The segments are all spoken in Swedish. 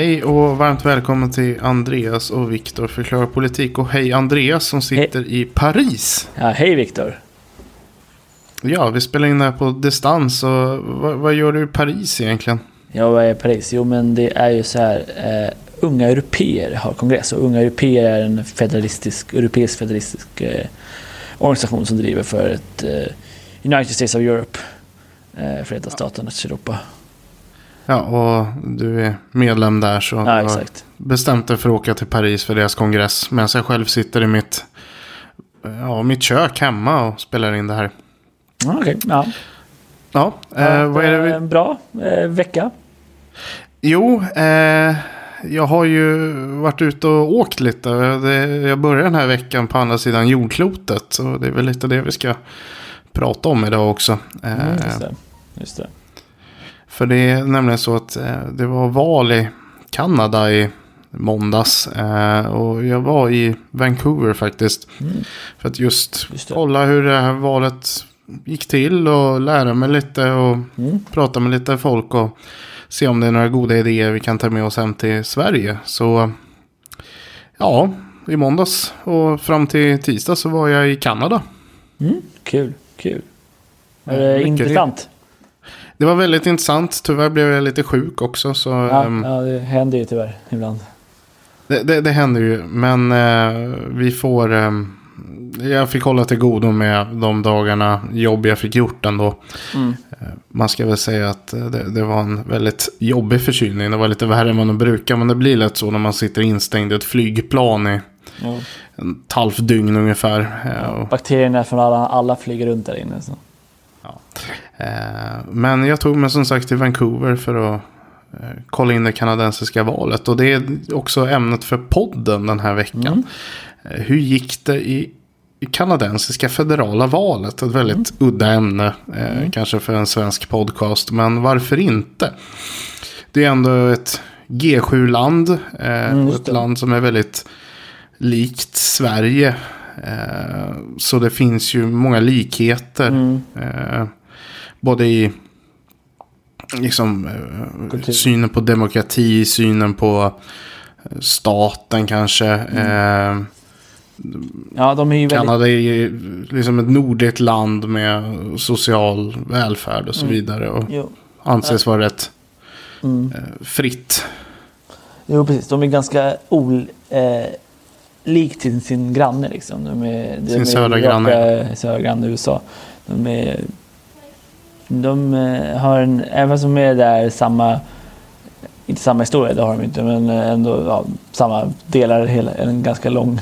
Hej och varmt välkommen till Andreas och Viktor förklarar politik. Och hej Andreas som sitter i Paris. Ja, hej Viktor. Ja, vi spelar in det här på distans. Och vad, vad gör du i Paris egentligen? Ja, vad är Paris? Jo, men det är ju så här. Eh, unga Europeer har kongress och Unga Europeer är en federalistisk, europeisk federalistisk eh, organisation som driver för ett eh, United States of Europe. Eh, Förenta Staternas Europa. Ja, och du är medlem där så Ja, exakt. bestämt dig för att åka till Paris för deras kongress. Medan jag själv sitter i mitt, ja, mitt kök hemma och spelar in det här. Okej, ja. Ja, eh, vad är det vi... En bra eh, vecka. Jo, eh, jag har ju varit ute och åkt lite. Jag börjar den här veckan på andra sidan jordklotet. Så det är väl lite det vi ska prata om idag också. Eh, Mm, just det. Just det. För det är nämligen så att eh, det var val i Kanada i måndags. Eh, och jag var i Vancouver faktiskt. För att just, Just kolla hur det här valet gick till och lära mig lite och Mm. prata med lite folk och se om det är några goda idéer vi kan ta med oss hem till Sverige. Så ja, i måndags och fram till tisdag så var jag i Kanada. Mm. Kul, kul. Ja, det intressant? Det var väldigt intressant. Tyvärr blev jag lite sjuk också. Så, Ja, ehm, ja, det händer ju tyvärr ibland. Det, det, det händer ju, men eh, vi får... Eh, jag fick hålla till godo med de dagarna jobb jag fick gjort ändå. Mm. Eh, man ska väl säga att eh, det, det var en väldigt jobbig förkylning. Det var lite värre än vad man brukar, men det blir lätt så när man sitter instängd i ett flygplan i Ja. en halvt dygn ungefär. Och, Bakterierna från alla, alla flyger runt där inne. Så. Eh, men jag tog mig som sagt till Vancouver för att eh, kolla in det kanadensiska valet. Och det är också ämnet för podden den här veckan. Mm. Eh, Hur gick det i kanadensiska federala valet? Ett väldigt udda ämne. Eh, Kanske för en svensk podcast. Men varför inte? Det är ändå ett G7-land. Eh, Mm, ett land som är väldigt likt Sverige. Så det finns ju många likheter. Både i liksom, eh, Kultur. synen på demokrati, synen på eh, staten kanske. Mm. Eh, Ja, de är ju väldigt... Kanada är ju liksom ett nordligt land med social välfärd och så Mm. vidare. Och Jo. anses vara rätt Mm. eh, fritt. jo, precis. De är ganska ol, eh, lik till sin granne. Liksom. De är, de Sin är södra granne. Södra granne USA. De är... De eh, har en... Även de är där samma... Inte samma historia, det har de inte, men eh, ändå ja, samma delar, hela, en ganska lång...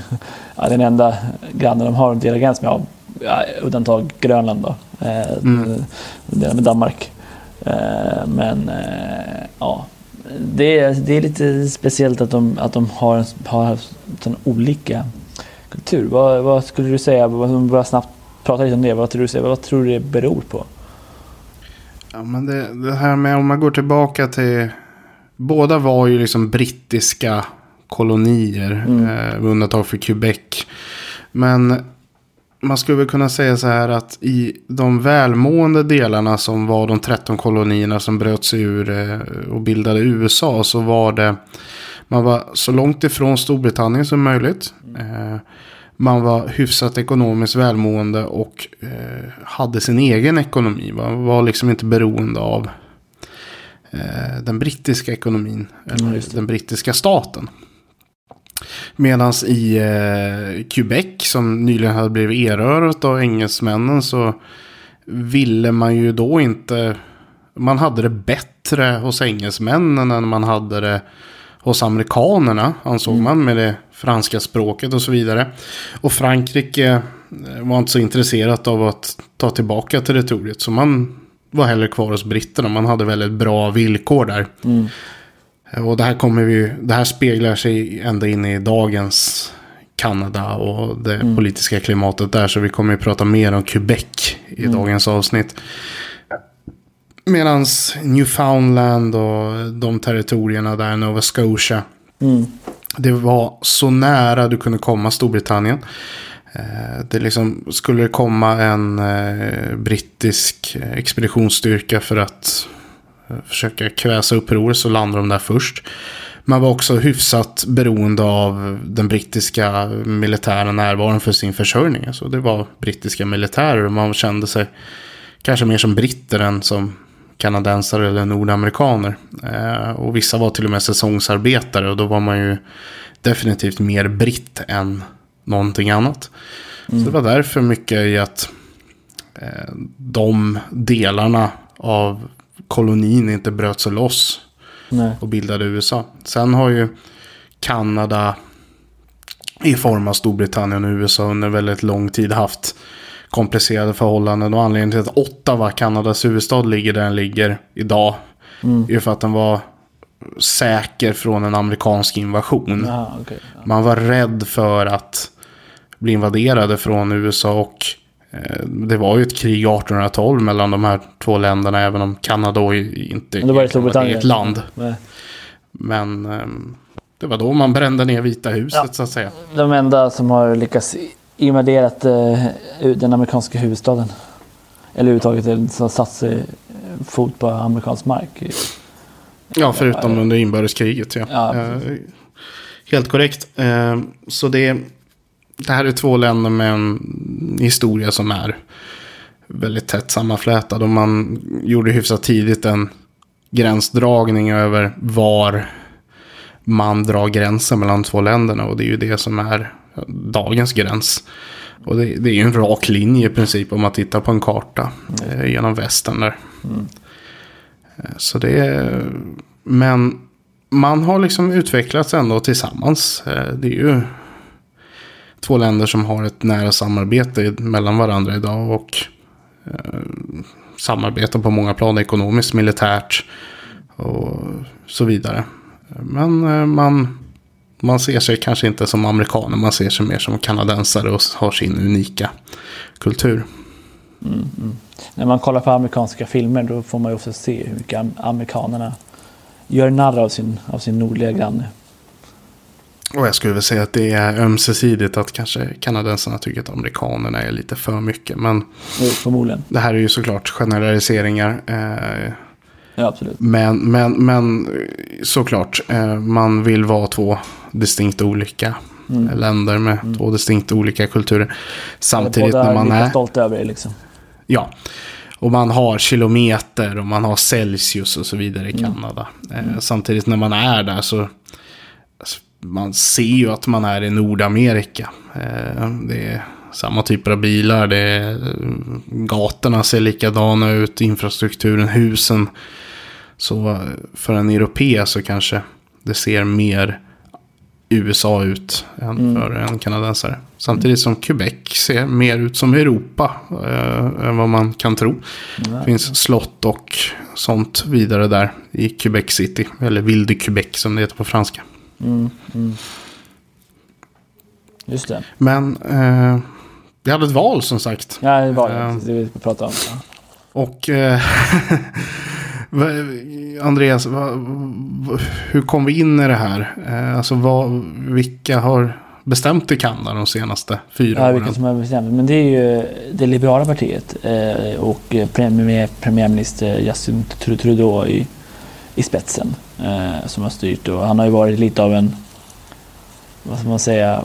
Ja, den enda grannen de har att dela gräns med, ja, undantag Grönland då. Eh, Mm. De delar med Danmark. Eh, men eh, ja, det är, det är lite speciellt att de, att de har, har sån olika kultur. Vad, vad skulle du säga, vad- bara snabbt prata lite om det, vad tror du, vad tror du det beror på? Ja, men det, det här med om man går tillbaka till... Båda var ju liksom brittiska kolonier. Mm. Eh, med undantag för Quebec. Men man skulle väl kunna säga så här att i de välmående delarna som var de 13 kolonierna som bröt sig ur eh, och bildade USA så var det man var så långt ifrån Storbritannien som möjligt. Eh, man var hyfsat ekonomiskt välmående och eh, hade sin egen ekonomi. Man var liksom inte beroende av eh, den brittiska ekonomin. Eller Mm, det. den brittiska staten. Medan i eh, Quebec som nyligen hade blivit erövrat av engelsmännen så ville man ju då inte... Man hade det bättre hos engelsmännen än man hade det hos amerikanerna, ansåg man med det franska språket och så vidare. Och Frankrike eh, var inte så intresserat av att ta tillbaka territoriet. Så man var hellre kvar hos britterna. Man hade väldigt bra villkor där. Och det här, kommer vi, det här speglar sig ända in i dagens Kanada och det politiska klimatet där. Så vi kommer ju prata mer om Quebec i dagens avsnitt. Medan Newfoundland och de territorierna där, Nova Scotia. Det var så nära du kunde komma Storbritannien. Eh, det liksom, skulle det komma en eh, brittisk eh, expeditionsstyrka för att försöka kväsa uppror så landade de där först. Man var också hyfsat beroende av den brittiska militära närvaron för sin försörjning. Alltså det var brittiska militärer och man kände sig kanske mer som britter än som kanadensare eller nordamerikaner. Eh, och vissa var till och med säsongsarbetare och då var man ju definitivt mer britt än någonting annat. Så det var därför mycket i att eh, de delarna av kolonin inte bröt sig loss Nej. och bildade USA. Sen har ju Kanada i form av Storbritannien och USA under väldigt lång tid haft komplicerade förhållanden. Och anledningen till att Ottawa, Kanadas huvudstad, ligger där den ligger idag. är ju för att den var säker från en amerikansk invasion. Jaha, okej. Ja. Man var rädd för att bli invaderade från USA och eh, det var ju ett krig 1812 mellan de här två länderna även om Kanada inte Men då var det ett eget land. Nej. Men ehm, det var då man brände ner Vita huset Ja. så att säga. De enda som har lyckats invaderat eh, den amerikanska huvudstaden. Eller överhuvudtaget har satt sig fot på amerikansk mark. Ja, förutom under inbördeskriget. Ja. Ja, Eh, helt korrekt. Eh, så det, det här är två länder med en historia som är väldigt tätt sammanflätad. Och man gjorde hyfsat tidigt en gränsdragning över var man drar gränsen mellan två länderna. Och det är ju det som är dagens gräns. Och det, det är ju en rak linje i princip om man tittar på en karta eh, genom västern där. Eh, Så det är... Men man har liksom utvecklats ändå tillsammans. Eh, Det är ju två länder som har ett nära samarbete mellan varandra idag. Och eh, samarbetar på många plan ekonomiskt, militärt och så vidare. Men eh, man, man ser sig kanske inte som amerikaner. Man ser sig mer som kanadensare och har sin unika kultur. När man kollar på amerikanska filmer då får man ju också se hur mycket am- amerikanerna gör narr av sin, av sin nordliga granne. Och jag skulle väl säga att det är ömsesidigt att kanske kanadensarna tycker att amerikanerna är lite för mycket. Men Jo, Förmodligen. det här är ju såklart generaliseringar. Eh, Ja, absolut. men, men, men såklart, eh, man vill vara två distinkt olika länder med två distinkt olika kulturer. Samtidigt när man är... stolta över det liksom. Ja. Och man har kilometer och man har Celsius och så vidare i Kanada. Eh, samtidigt när man är där så... alltså, Man ser ju att man är i Nordamerika. Eh, det är samma typer av bilar. Det är, gatorna ser likadana ut. Infrastrukturen, husen. Så eh, för en europé så kanske det ser mer USA ut än för en kanadensare. Samtidigt som Quebec ser mer ut som Europa eh, än vad man kan tro. Det finns slott och sånt vidare där i Quebec City. Eller Ville Quebec som det heter på franska. Just det. Men eh, vi hade ett val som sagt. Ja, det var det. Ja. Det vi ska prata om. Ja. Och eh, Andreas, hur kom vi in i det här? Eh, alltså vad, vilka har bestämt i Kanada de senaste fyra Ja, åren? vilka som har bestämt. Men det är ju det liberala partiet eh, och premiär, premiärminister Justin Tru- Trudeau i, i spetsen eh, som har styrt. Och han har ju varit lite av en, vad ska man säga,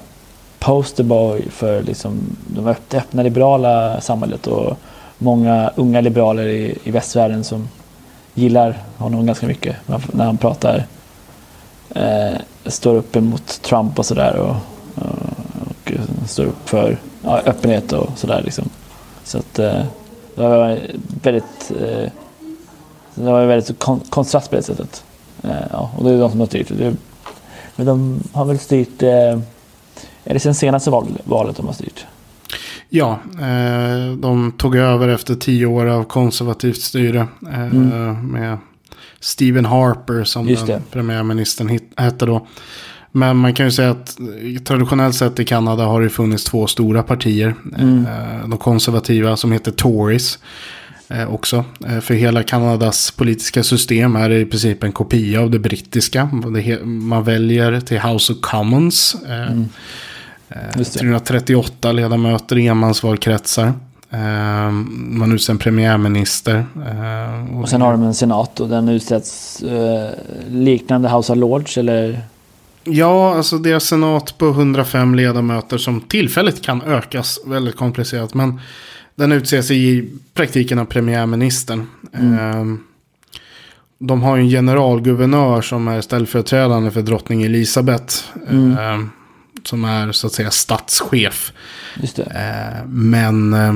posterboy för liksom de det öppna liberala samhället och många unga liberaler i, i västvärlden som gillar honom ganska mycket när han- pratar. Eh, står upp emot Trump och sådär. Och, och och, står upp för ja, öppenhet och sådär. Liksom. Så att eh, det var väldigt, eh, det var väldigt kon- kontrast på det sättet. Eh, ja, och det är de som har styrt. Det är Men de har väl styrt... Eh, är det sen senaste val, valet de har styrt? Ja, eh, de tog över efter tio år av konservativt styre. Eh, Mm. Med Stephen Harper som den premiärministern hit- hette då. Men man kan ju säga att traditionellt sett i Kanada har det funnits två stora partier. Mm. Eh, de konservativa som heter Tories. Också. För hela Kanadas politiska system är i princip en kopia av det brittiska. Man väljer till House of Commons. Mm. Eh, Just det. 338 ledamöter i enmansvalkretsar. Eh, man utser en premiärminister. eh, Och sen har de en senat och den utsätts eh, liknande House of Lords eller? Ja, alltså deras senat på 105 ledamöter som tillfälligt kan ökas. Väldigt komplicerat. Men den utses i praktiken av premiärministern. Eh, de har ju en generalguvernör som är ställföreträdande för drottning Elisabeth. Mm. Som är så att säga statschef. Eh, men eh,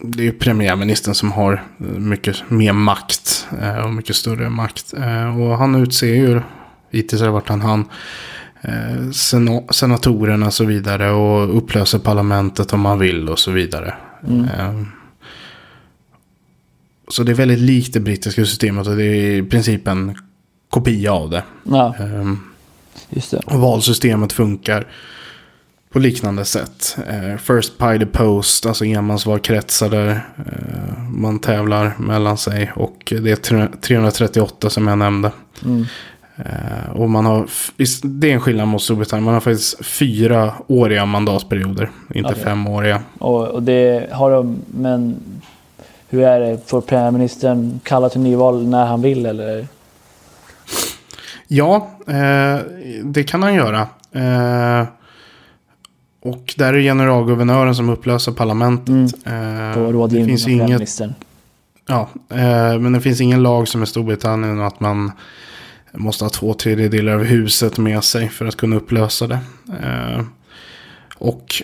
det är ju premiärministern som har eh, mycket mer makt. eh, och mycket större makt. Och han utser ju, hittills har det varit han, han sena- senatorerna och så vidare. Och upplöser parlamentet om man vill och så vidare. Mm. Så det är väldigt likt det brittiska systemet och det är i princip en kopia av det. Ja, Eh, just det. och valsystemet funkar på liknande sätt. Eh, first by the post, alltså enmansvalkretsar där eh, man tävlar mellan sig. Och det är tre- 338 som jag nämnde. Mm. Eh, och man har, det är en skillnad mot Storbritannien. Man har faktiskt fyra åriga mandatperioder, inte Okej. femåriga. Och, och det har de, men hur är det? Får premiärministern kalla till nyval när han vill eller? Ja, eh, det kan han göra. Eh, och där är generalguvernören som upplöser parlamentet. Mm. På rådgivning av inget premiärministern? Ja, eh, men det finns ingen lag som i Storbritannien att man måste ha två tredjedelar av huset med sig för att kunna upplösa det. Eh, och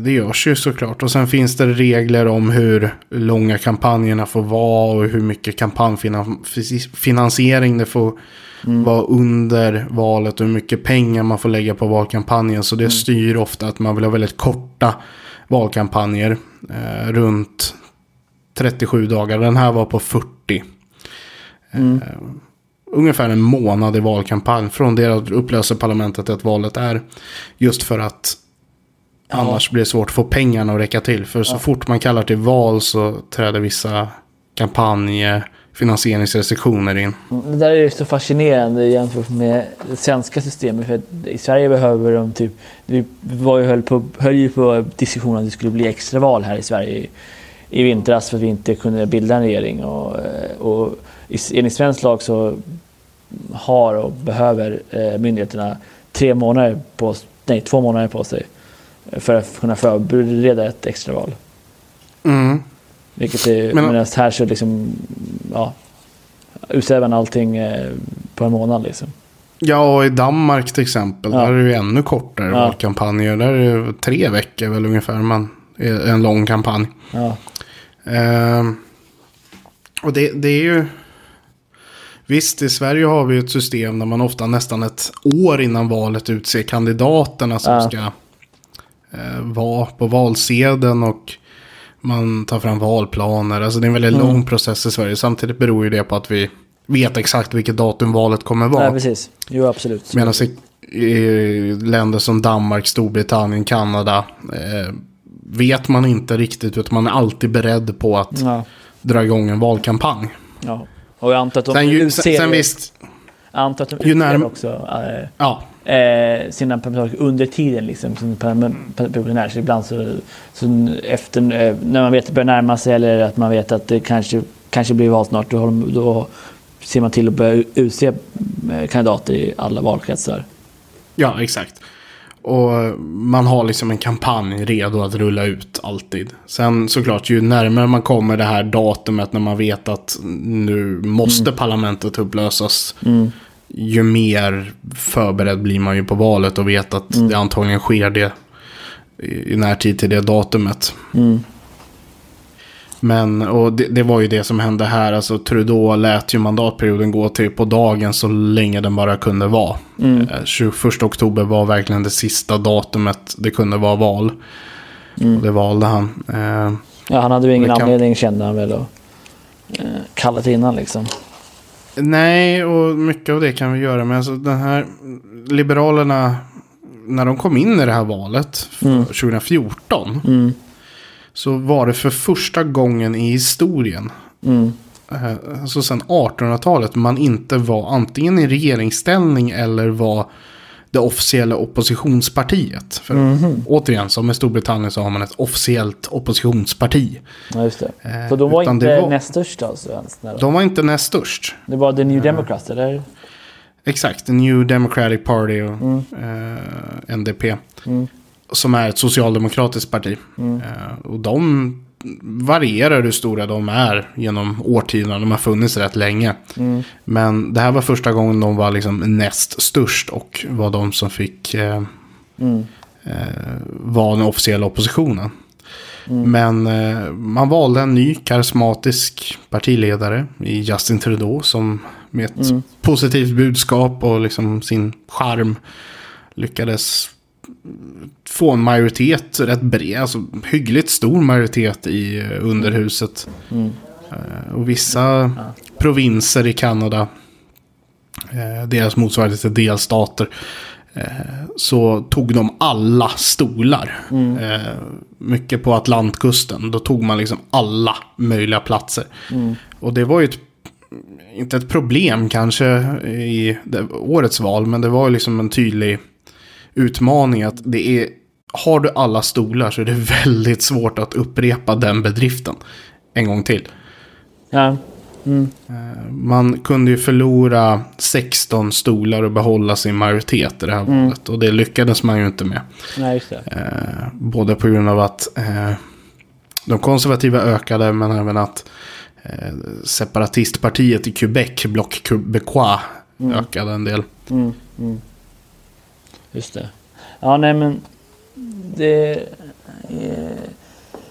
det görs ju såklart. Och sen finns det regler om hur långa kampanjerna får vara och hur mycket kampanjfinansiering det får vara under valet och hur mycket pengar man får lägga på valkampanjen. Så det styr ofta att man vill ha väldigt korta valkampanjer. Eh, runt 37 dagar. Den här var på 40. Mm. Ungefär en månad i valkampanj. Från det att upplösa parlamentet att valet är. Just för att. Annars blir det svårt att få pengarna att räcka till. För så fort man kallar till val så träder vissa kampanjfinansieringsrestriktioner in. Det där är ju så fascinerande jämfört med det svenska systemet. För I Sverige behöver de typ... Vi var ju höll, på, höll ju på diskussionen att det skulle bli extraval här i Sverige i, vintras för att vi inte kunde bilda en regering. Och, eh, och enligt svensk lag så har och behöver eh, myndigheterna tre månader på, nej, två månader på sig för att kunna förbereda ett extraval. Mm. Vilket är, Men- medan här så liksom, ja, man allting eh, på en månad liksom. Ja, och i Danmark till exempel. Ja. Där är det ju ännu kortare Ja. valkampanjer. Där är det tre veckor väl ungefär. Man, en lång kampanj. Ja, Ehm, och det, det är ju... Visst, i Sverige har vi ett system där man ofta nästan ett år innan valet utser kandidaterna som Ja. ska eh, vara på valsedeln och man tar fram valplaner. Alltså det är en väldigt Mm. lång process i Sverige. Samtidigt beror ju det på att vi vet exakt vilket datum valet kommer vara. Nej, precis. Jo, absolut. Medan i, i länder som Danmark, Storbritannien, Kanada eh, vet man inte riktigt utan man är alltid beredd på att Ja, dra igång en valkampanj. ja. Och jag antar att de Sen, ju, sen, sen visst, antar att de ju närm- också eh, ja, eh, sina parlamentariker under tiden liksom, som pensionär. Så ibland så, så efter, eh, när man vet att det börjar närma sig eller att man vet att det kanske, kanske blir val snart, då, de, då ser man till att börja utse eh, kandidater i alla valkretsar. ja, exakt. Och man har liksom en kampanj redo att rulla ut alltid. Sen såklart, ju närmare man kommer det här datumet när man vet att nu måste parlamentet upplösas. Mm. Ju mer förberedd blir man ju på valet och vet att Mm. det antagligen sker det i, närtid till det datumet. Mm. Men, och det, det, var ju det som hände här. Alltså Trudeau lät ju mandatperioden gå till på dagen så länge den bara kunde vara. Mm. 21 eh, oktober var verkligen det sista datumet det kunde vara val. Mm. Och det valde han. Eh, ja, han hade ju ingen kan... anledning kände han väl att eh, kalla till innan liksom. Nej, och mycket av det kan vi göra. Men alltså den här Liberalerna, när de kom in i det här valet mm. 2014. Mm så var det för första gången i historien. Mm. Alltså sen 1800-talet man inte var antingen i regeringsställning eller var det officiella oppositionspartiet. För mm. återigen, som i Storbritannien så har man ett officiellt oppositionsparti. Ja, just det. Så de var inte var, näst störst alltså? Ens, de var inte näst störst. Det var The New Democrats, eller? Exakt, The New Democratic Party och mm. eh, NDP. Mm som är ett socialdemokratiskt parti. Mm. Eh, och de varierar hur stora de är genom årtionden. De har funnits rätt länge. Mm. Men det här var första gången de var liksom näst störst och var de som fick eh, mm. eh, vara den officiella oppositionen. Mm. Men eh, man valde en ny karismatisk partiledare i Justin Trudeau som med ett mm. positivt budskap och liksom sin charm lyckades få en majoritet rätt bred, alltså hyggligt stor majoritet i eh, underhuset. Mm. Och vissa ja. provinser i Kanada, eh, deras motsvarighet till delstater, så tog de alla stolar. Mm. mycket på Atlantkusten, då tog man liksom alla möjliga platser. Mm. Och det var ju ett inte ett problem kanske i årets val, men det var ju liksom en tydlig utmaning att det är, har du alla stolar så är det väldigt svårt att upprepa den bedriften en gång till. Ja. Mm. Eh, man kunde ju förlora 16 stolar och behålla sin majoritet i det här mm. valet. Och det lyckades man ju inte med. Nej, just det. Eh, både på grund av att eh, de konservativa ökade men även att separatistpartiet i Quebec, Bloc Québécois, mm. ökade en del. Mm. Just det. Ja, nej men det,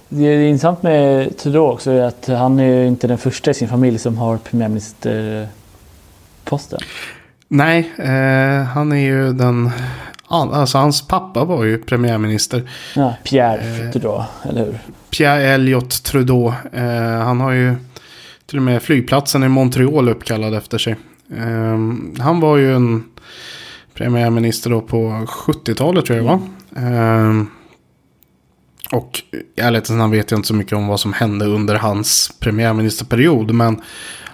det är intressant med Trudeau också är att han är inte den första i sin familj som har premiärministerposten. Nej, eh, han är ju den... Alltså hans pappa var ju premiärminister. Ja, Pierre eh, Trudeau, eller hur? Pierre Elliott Trudeau. Eh, han har ju till och med flygplatsen i Montreal uppkallad efter sig. Eh, han var ju en premiärminister då på 70-talet tror jag det var. Mm. och i ärlighetens namn vet jag inte så mycket om vad som hände under hans premiärministerperiod. Men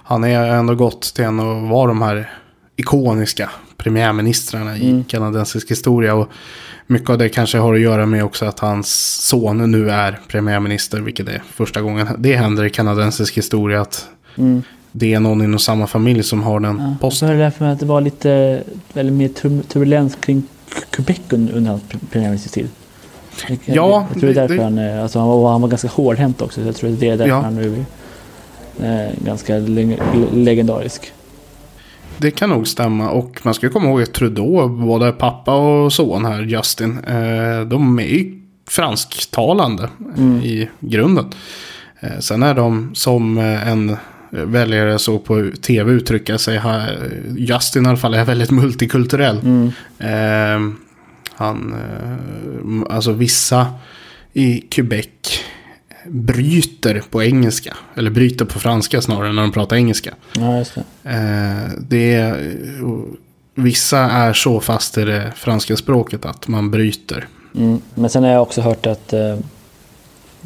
han är ändå gått till en av var de här ikoniska premiärministrarna i mm. kanadensisk historia. Och mycket av det kanske har att göra med också att hans son nu är premiärminister. Vilket är första gången det händer i kanadensisk historia. Att mm det är någon inom samma familj som har den ja, posten. Jag hörde därför att det var lite väldigt mer turbulens kring Quebec under hans premiärministertid. Ja, jag tror det är därför det, han, alltså han, var, han var ganska hårdhänt också. Så jag tror det är därför ja. han nu är eh, ganska leg legendarisk. Det kan nog stämma. Och man ska komma ihåg att Trudeau, både pappa och son här, Justin, eh, de är ju fransktalande mm. i grunden. Eh, sen är de som en väljare såg på tv uttrycka sig. Justin i alla fall är väldigt multikulturell. Mm. Eh, han, eh, alltså vissa i Quebec bryter på engelska. Eller bryter på franska snarare när de pratar engelska. Ja, just det. Eh, det är, vissa är så fast i det franska språket att man bryter. Mm. Men sen har jag också hört att eh,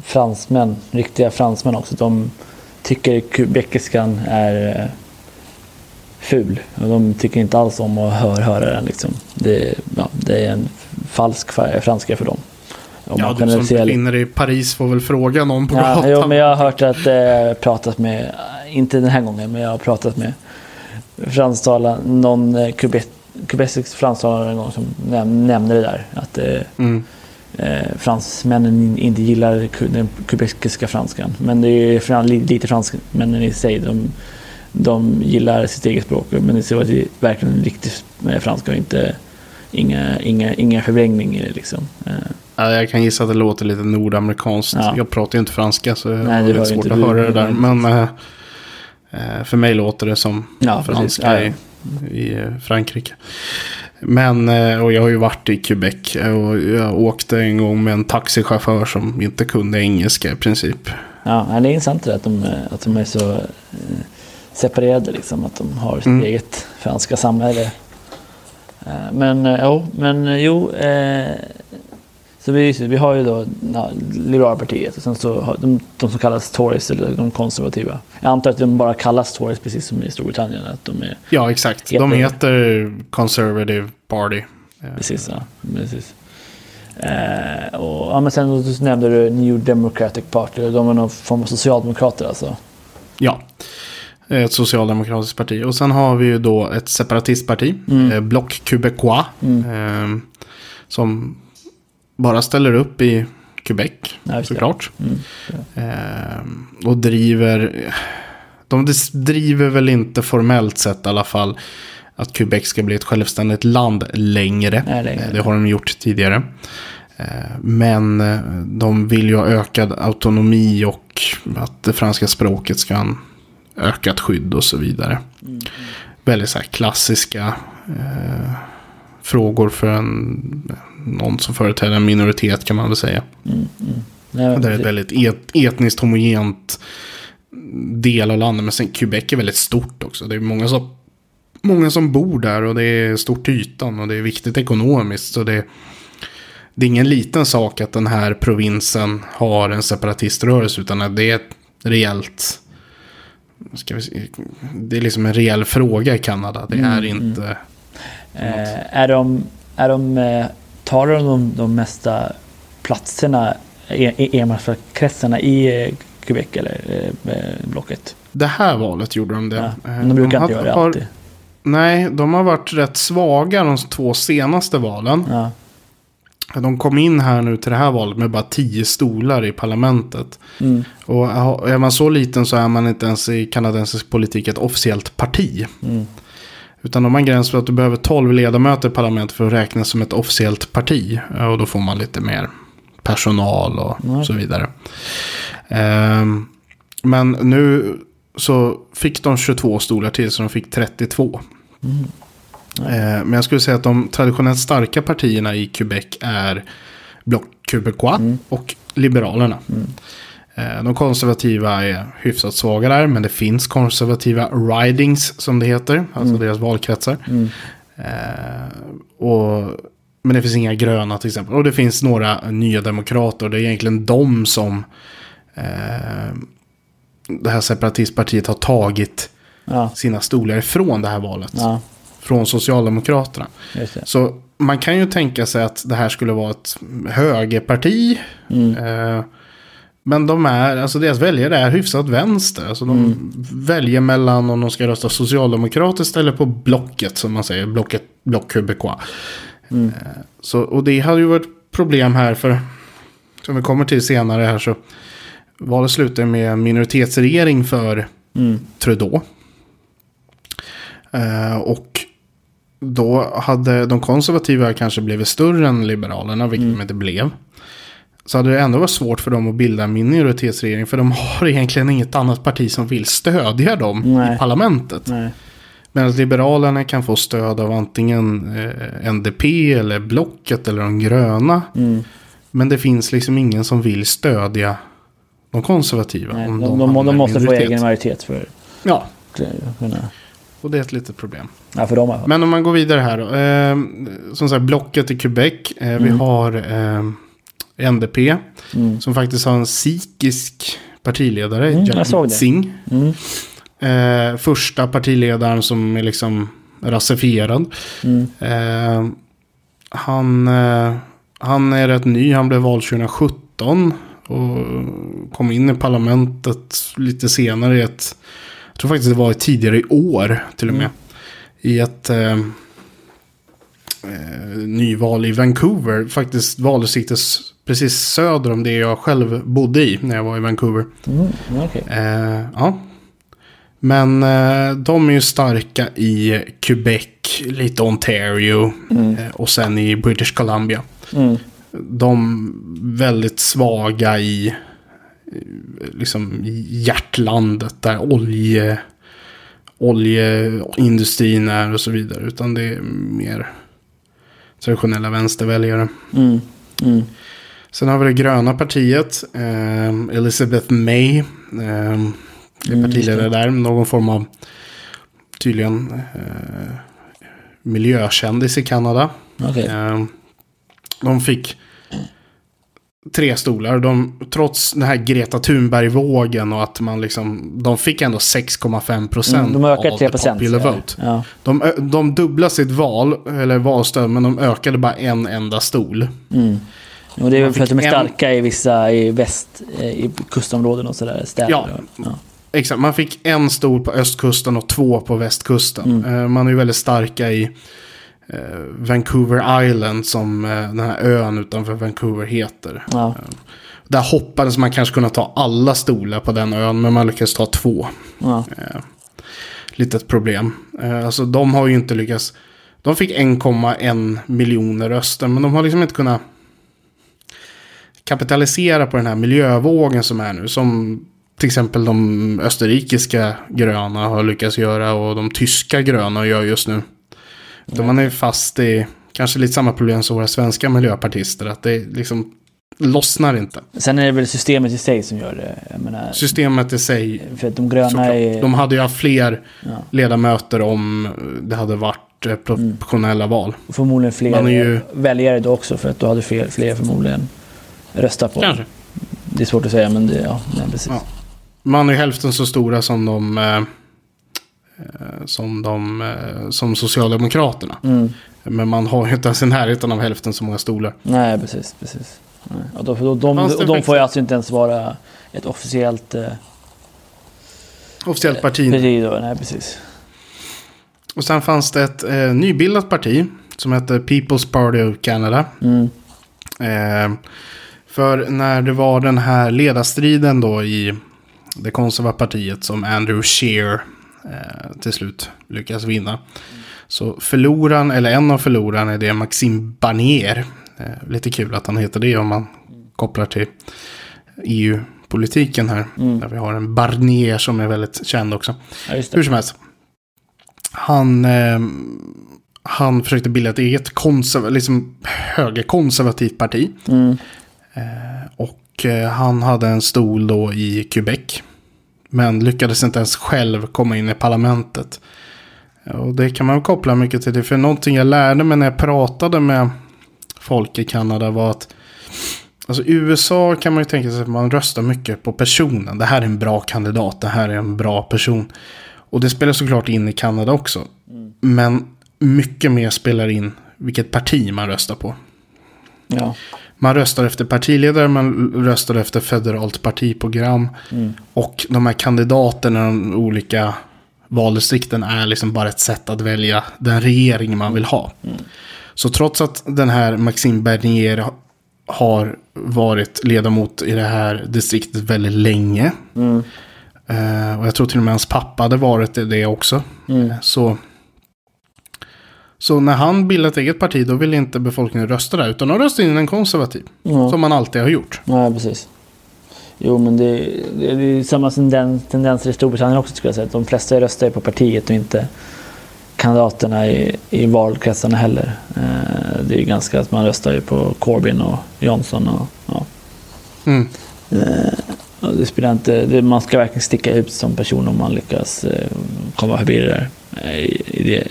fransmän, riktiga fransmän också, de tycker quebeciskan är eh, ful. De tycker inte alls om att höra, höra den. Liksom. Det, ja, det är en falsk franska för dem. Om ja, du som befinner dig i Paris får väl fråga någon på ja, gatan. Jo, men jag har hört att, eh, pratat med, inte den här gången, men jag har pratat med fransktalare, någon eh, kubesisk fransktalare en gång som näm nämnde det där. Att eh, mm eh, fransmännen inte gillar den kubekiska franskan. Men det är lite fransmännen i sig. De, de gillar sitt eget språk. Men det är verkligen riktigt franska och inte inga, inga, inga förvrängning i det. Liksom. Eh, Ja, jag kan gissa att det låter lite nordamerikanskt. Ja. Jag pratar ju inte franska så jag Nej, har det lite var ju svårt att höra det där. Men eh, eh, för mig låter det som Ja, franska i, i eh, Frankrike. Men, eh, och jag har ju varit i Quebec eh, och jag åkte en gång med en taxichaufför som inte kunde engelska i princip. Ja, det är intressant det att de, eh, att de är så separerade, liksom, att de har sitt Mm. eget franska samhälle. Men jo, men jo. Eh, så vi, vi har ju då ja, Liberalpartiet och sen så har de, de som kallas Tories, eller de konservativa. Jag antar att de bara kallas Tories precis som i Storbritannien. Att de är, Ja, exakt. De Heter- heter Conservative Party. Eh, precis, ja, precis. Eh, och, ja, men sen så nämnde du New Democratic Party. De är någon form av socialdemokrater alltså. Ja, ett socialdemokratiskt parti. Och sen har vi ju då ett separatistparti, Mm. eh, Bloc Québécois, eh, som bara ställer upp i Quebec, Ja, såklart. Mm. Eh, och driver, de driver väl inte formellt sett i alla fall att Quebec ska bli ett självständigt land längre. Nej, längre. Eh, Det har de gjort tidigare. Eh, Men eh, de vill ju ha ökad autonomi och att det franska språket ska ha en ökat skydd och så vidare. Mm. Väldigt så här klassiska eh, frågor för en, någon som företräder en minoritet kan man väl säga. Nej, men Det är ett väldigt et, etniskt homogent del av landet. Men sen Quebec är väldigt stort också. Det är många som, många som bor där och det är stort till ytan och det är viktigt ekonomiskt. Så det, det är ingen liten sak att den här provinsen har en separatiströrelse utan att det är ett reellt... Ska vi se, det är liksom en reell fråga i Kanada. Det är inte... Eh, är de, är de, eh, tar de de, de mesta platserna, e- e- enmansvalkretsarna i eh, Quebec eller eh, eh, blocket? Det här valet gjorde de det. Ja. De brukar inte har- göra det har- alltid. Nej, de har varit rätt svaga de två senaste valen. Ja. De kom in här nu till det här valet med bara tio stolar i parlamentet. Mm. Och är man så liten så är man inte ens i kanadensisk politik ett officiellt parti. Mm. Utan de har en gräns för att du behöver 12 ledamöter i parlamentet för att räknas som ett officiellt parti. Och då får man lite mer personal och Mm. så vidare. Ehm, men nu så fick de 22 stolar till så de fick 32. Eh, men jag skulle säga att de traditionellt starka partierna i Quebec är Bloc Québécois och Liberalerna. Eh, De konservativa är hyfsat svaga där, men det finns konservativa ridings som det heter, alltså deras valkretsar. Eh, och, men det finns inga gröna till exempel. Och det finns några nya demokrater, och det är egentligen de som eh, det här separatistpartiet har tagit Ja. sina stolar ifrån det här valet. ja, Från Socialdemokraterna. Så man kan ju tänka sig att det här skulle vara ett högerparti. Mm. Eh, men de är, alltså deras väljare är hyfsat vänster. Alltså de Mm. väljer mellan om de ska rösta socialdemokratiskt eller på blocket som man säger. Blocket, block Québécois. Mm. Eh, så, och det hade ju varit problem här för, som vi kommer till senare här så. Valet slutar med minoritetsregering för Mm. Trudeau. Eh, och då hade de konservativa kanske blivit större än liberalerna, vilket Mm. de inte blev. Så hade det ändå varit svårt för dem att bilda en minoritetsregering, för de har egentligen inget annat parti som vill stödja dem Nej. i parlamentet. Nej. Medan liberalerna kan få stöd av antingen eh, NDP eller Blocket eller de gröna. Mm. Men det finns liksom ingen som vill stödja de konservativa. Nej. om De, de, de, de, måste få egen majoritet för Ja, och det är ett litet problem. Ja, för dem. Men om man går vidare här då. Eh, som sagt, blocket i Quebec. Eh, Vi Mm. har eh, NDP. Mm. Som faktiskt har en sikhisk partiledare. Mm, jag Jagmeet. Singh. Mm. Eh, första partiledaren som är liksom rasifierad. Mm. Eh, han, eh, han är rätt ny. Han blev vald 2017. Och kom in i parlamentet lite senare i ett... Jag tror faktiskt det var tidigare i år till och med. I ett eh, eh, nyval i Vancouver. Faktiskt valdistriktet s- precis söder om det jag själv bodde i när jag var i Vancouver. Mm. Okej. Eh, ja. Men eh, de är ju starka i Quebec, lite Ontario Mm. eh, och sen i British Columbia. Mm. de väldigt svaga i eh, liksom hjärtlandet där olje, oljeindustrin är och så vidare. Utan det är mer traditionella vänsterväljare. Mm. Mm. Sen har vi det gröna partiet. Eh, Elizabeth May. Eh, är Mm, partiledare just där. Någon form av tydligen eh, miljökändis i Kanada. Okej. Eh, de fick tre stolar. De, trots den här Greta Thunberg-vågen och att man liksom... De fick ändå 6,5 procent Mm, de ökat av 3 the popular vote. Ja. De, de dubblade sitt val, eller valstöd, men de ökade bara en enda stol. Mm. Och det är väl för att de är fick en- starka i vissa i väst, eh, i kustområden och sådär. Städer. Ja. ja. Exakt, man fick en stol på östkusten och två på västkusten. Mm. Eh, man är ju väldigt starka i eh, Vancouver Island som den här ön utanför Vancouver heter. Ja. Där hoppades man kanske kunna ta alla stolar på den ön, men man lyckades ta två. Ja. Litet problem. Alltså de har ju inte lyckats. De fick 1,1 miljoner röster, men de har liksom inte kunnat kapitalisera på den här miljövågen som är nu. Som till exempel de österrikiska gröna har lyckats göra och de tyska gröna gör just nu. Utan man är fast i kanske lite samma problem som våra svenska miljöpartister. Att det liksom lossnar inte. Sen är det väl systemet i sig som gör det. Menar, Systemet i sig för att de gröna Såklart. är... De hade ju haft fler Ja. ledamöter om det hade varit eh, proportionella val. Förmodligen fler ju- väljare då också för att då hade fler, fler förmodligen röstat på Kanske. Det är svårt att säga men det, ja, nej, precis. Ja. Man är ju hälften så stora som de... Eh, eh, som de... Eh, som Socialdemokraterna. Mm. Men man har ju inte ens i närheten av hälften så många stolar. Nej, precis. precis. Nej. Och då, då, de, Fanns det och de får ju alltså inte ens vara ett officiellt eh, Officiellt parti. parti då. Nej, precis. Och sen fanns det ett eh, nybildat parti. Som hette People's Party of Canada. Mm. Eh, för när det var den här ledarstriden då i det konservativa partiet som Andrew Scheer eh, till slut lyckas vinna. Så förloraren, eller en av förlorarna är det Maxime Barnier. Eh, lite kul att han heter det om man kopplar till EU-politiken här. Mm. Där vi har en Barnier som är väldigt känd också. Ja, Hur som helst. Han, eh, han försökte bilda ett eget konserv liksom högerkonservativt parti. Mm. Och eh, han hade en stol då i Quebec. Men lyckades inte ens själv komma in i parlamentet. Och det kan man koppla mycket till det. För någonting jag lärde mig när jag pratade med folk i Kanada var att Alltså USA kan man ju tänka sig att man röstar mycket på personen. Det här är en bra kandidat, det här är en bra person. Och det spelar såklart in i Kanada också. Men mycket mer spelar in vilket parti man röstar på. Ja. Man röstar efter partiledare, man röstar efter federalt partiprogram. Mm. Och de här kandidaterna i de olika valdistrikten är liksom bara ett sätt att välja den regering man vill ha. Så trots att den här Maxime Bernier har varit ledamot i det här distriktet väldigt länge. Mm. eh, och jag tror till och med hans pappa hade varit det också. Mm. Så, så när han bildade ett eget parti då ville inte befolkningen rösta där. Utan de röstade in en konservativ. Ja. Som man alltid har gjort. ja, precis. Jo, men det, det, det är samma tendens, tendenser i Storbritannien också skulle jag säga. De flesta röstar ju på partiet och inte kandidaterna i, i valkretsarna heller. Eh, det är ju ganska att man röstar ju på Corbyn och Johnson och ja. Mm. Det spelar inte, det, man ska verkligen sticka ut som person om man lyckas eh, komma förbi det där. eh, I, i det,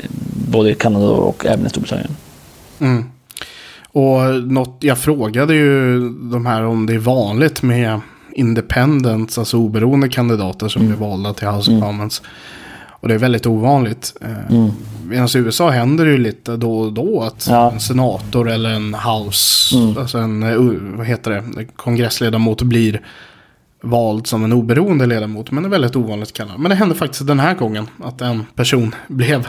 både i Kanada och även i Storbritannien. Mm. Och något, jag frågade ju de här om det är vanligt med independents, alltså oberoende kandidater som blir valda till House of Commons. Och det är väldigt ovanligt. Eh, Mm. Medan i USA händer det ju lite då och då att Ja. en senator eller en house, Mm. alltså en, eh, vad heter det, kongressledamot blir vald som en oberoende ledamot. Men det är väldigt ovanligt kallar. Men det hände faktiskt den här gången att en person blev